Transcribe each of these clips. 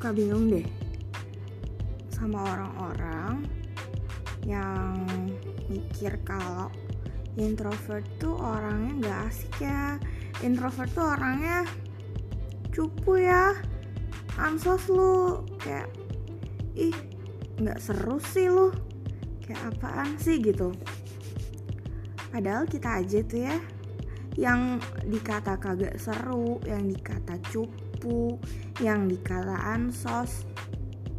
suka bingung deh sama orang-orang yang mikir kalau introvert tuh orangnya nggak asik ya. Introvert tuh orangnya cupu ya. Ansos lu. Kayak ih nggak seru sih lu. Kayak apaan sih? gitu. Padahal kita aja tuh ya yang dikata kagak seru yang dikata cupu yang dikata ansos.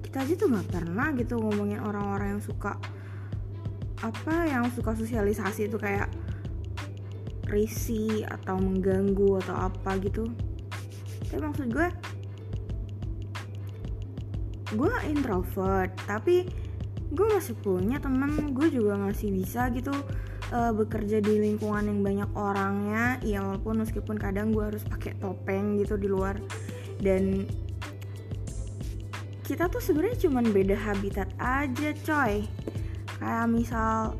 Kita aja tuh nggak pernah gitu ngomongin orang-orang yang suka apa yang suka sosialisasi itu kayak risi atau mengganggu atau apa gitu. Tapi maksud gue gue introvert tapi gue masih punya temen gue juga masih bisa gitu uh, bekerja di lingkungan yang banyak orangnya. Ya walaupun meskipun kadang gue harus pakai topeng gitu di luar. Dan kita tuh sebenarnya cuman beda habitat aja coy. Kayak misal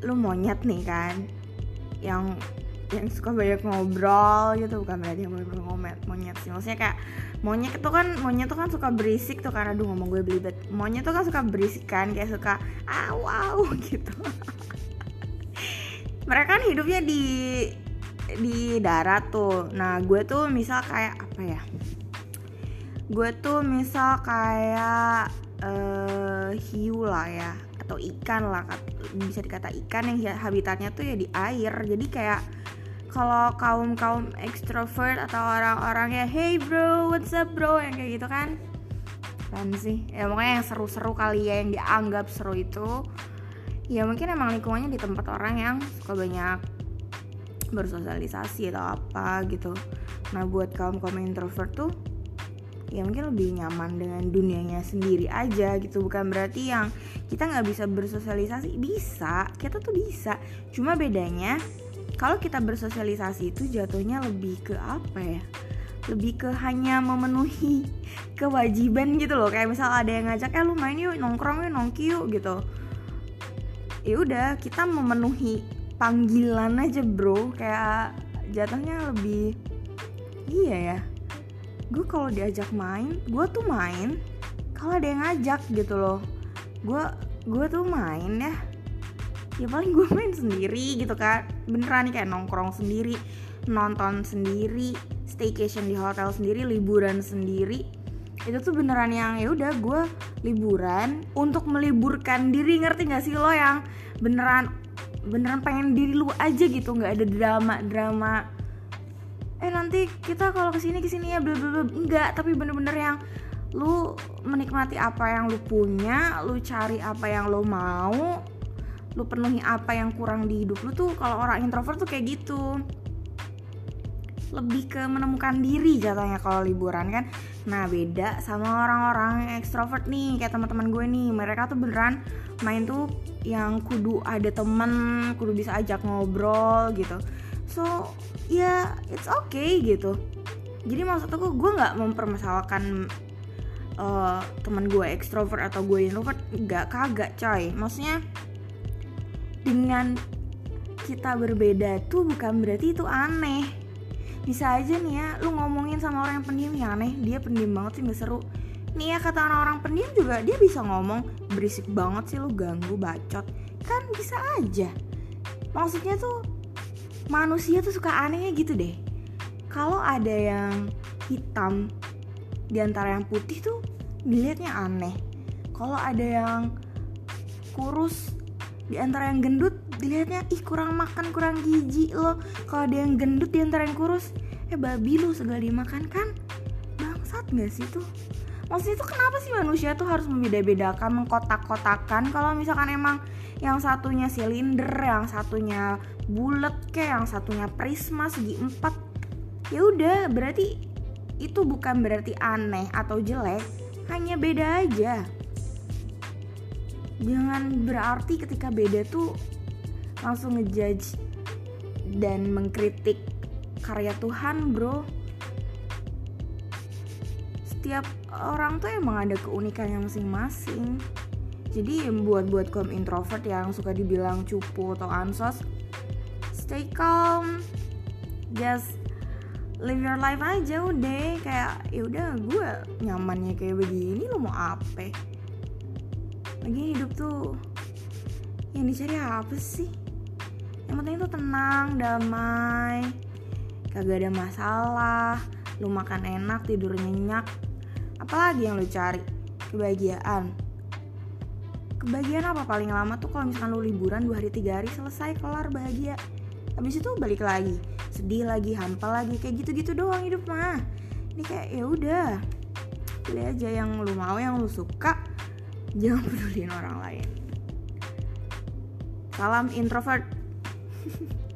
lu monyet nih kan yang yang suka banyak ngobrol gitu bukan berarti yang bener ngomet monyet sih. Maksudnya kayak monyet itu kan monyet tuh kan suka berisik tuh karena aduh ngomong gue belibet. Monyet tuh kan suka berisik kan kayak suka ah wow gitu. Mereka kan hidupnya di di darat tuh. Nah gue tuh misal kayak apa ya gue tuh misal kayak uh, hiu lah ya atau ikan lah bisa dikata ikan yang habitatnya tuh ya di air. Jadi kayak kalau kaum kaum ekstrovert atau orang-orang ya hey bro what's up bro? yang kayak gitu kan. Kan sih. Ya pokoknya yang seru-seru kali ya yang dianggap seru itu ya mungkin emang lingkungannya di tempat orang yang suka banyak bersosialisasi atau apa gitu. Nah buat kaum kaum introvert tuh ya mungkin lebih nyaman dengan dunianya sendiri aja gitu. Bukan berarti yang kita nggak bisa bersosialisasi. Bisa kita tuh bisa. Cuma bedanya kalau kita bersosialisasi itu jatuhnya lebih ke apa ya? Lebih ke hanya memenuhi kewajiban gitu loh. Kayak misal ada yang ngajak eh lu main yuk nongkrong yuk nongki yuk gitu. Ya udah kita memenuhi panggilan aja bro. Kayak jatuhnya lebih iya ya. Gue kalau diajak main gue tuh main kalau ada yang ngajak gitu loh. Gue gue tuh main ya ya paling gue main sendiri gitu kan beneran nih kayak nongkrong sendiri nonton sendiri staycation di hotel sendiri liburan sendiri. Itu tuh beneran yang ya udah gue liburan untuk meliburkan diri. Ngerti gak sih lo yang beneran beneran pengen diri lu aja gitu nggak ada drama drama eh nanti kita kalau ke sini ke sini ya bla bla enggak tapi bener-bener yang lu menikmati apa yang lu punya lu cari apa yang lu mau lu penuhi apa yang kurang di hidup lu tuh kalau orang introvert tuh kayak gitu. Lebih ke menemukan diri jatuhnya kalau liburan kan? Nah beda sama orang-orang ekstrovert nih kayak teman-teman gue nih. Mereka tuh beneran main tuh yang kudu ada temen kudu bisa ajak ngobrol gitu. So ya yeah, it's okay gitu. Jadi maksud aku gue nggak mempermasalahkan uh, teman gue ekstrovert atau gue introvert nggak kagak coy. Maksudnya dengan kita berbeda tuh bukan berarti itu aneh. Bisa aja nih ya lu ngomongin sama orang yang pendiam ya aneh dia pendiam banget sih gak seru. Nih ya kata orang-orang pendiam juga dia bisa ngomong berisik banget sih lu ganggu bacot. Kan bisa aja. Maksudnya tuh manusia tuh suka anehnya gitu deh. Kalau ada yang hitam di antara yang putih tuh dilihatnya aneh. Kalau ada yang kurus di antara yang gendut dilihatnya ih kurang makan kurang gizi lo kalau ada yang gendut di antara yang kurus eh babi lo segala dimakan kan? Bangsat gak sih tuh? Maksudnya tuh kenapa sih manusia tuh harus membeda-bedakan mengkotak-kotakan? Kalau misalkan emang yang satunya silinder yang satunya bulat kayak yang satunya prisma segi empat ya udah berarti itu bukan berarti aneh atau jelek hanya beda aja jangan berarti ketika beda tuh langsung ngejudge dan mengkritik karya Tuhan bro. Setiap orang tuh emang ada keunikannya masing-masing. Jadi buat buat kaum introvert yang suka dibilang cupu atau ansos stay calm. Just live your life aja udah. Kayak ya udah gue nyamannya kayak begini lo mau apa lagi hidup tuh. Yang dicari apa sih? Yang penting tuh tenang damai. Kagak ada masalah. Lu makan enak tidur nyenyak. Apalagi yang lu cari? Kebahagiaan. Kebahagiaan apa? Paling lama tuh kalau misalkan lu liburan dua hari tiga hari selesai kelar bahagia. Habis itu balik lagi. Sedih lagi hampa lagi kayak gitu-gitu doang hidup mah. Ini kayak ya udah. Pilih aja yang lu mau yang lu suka jangan peduliin orang lain. Salam introvert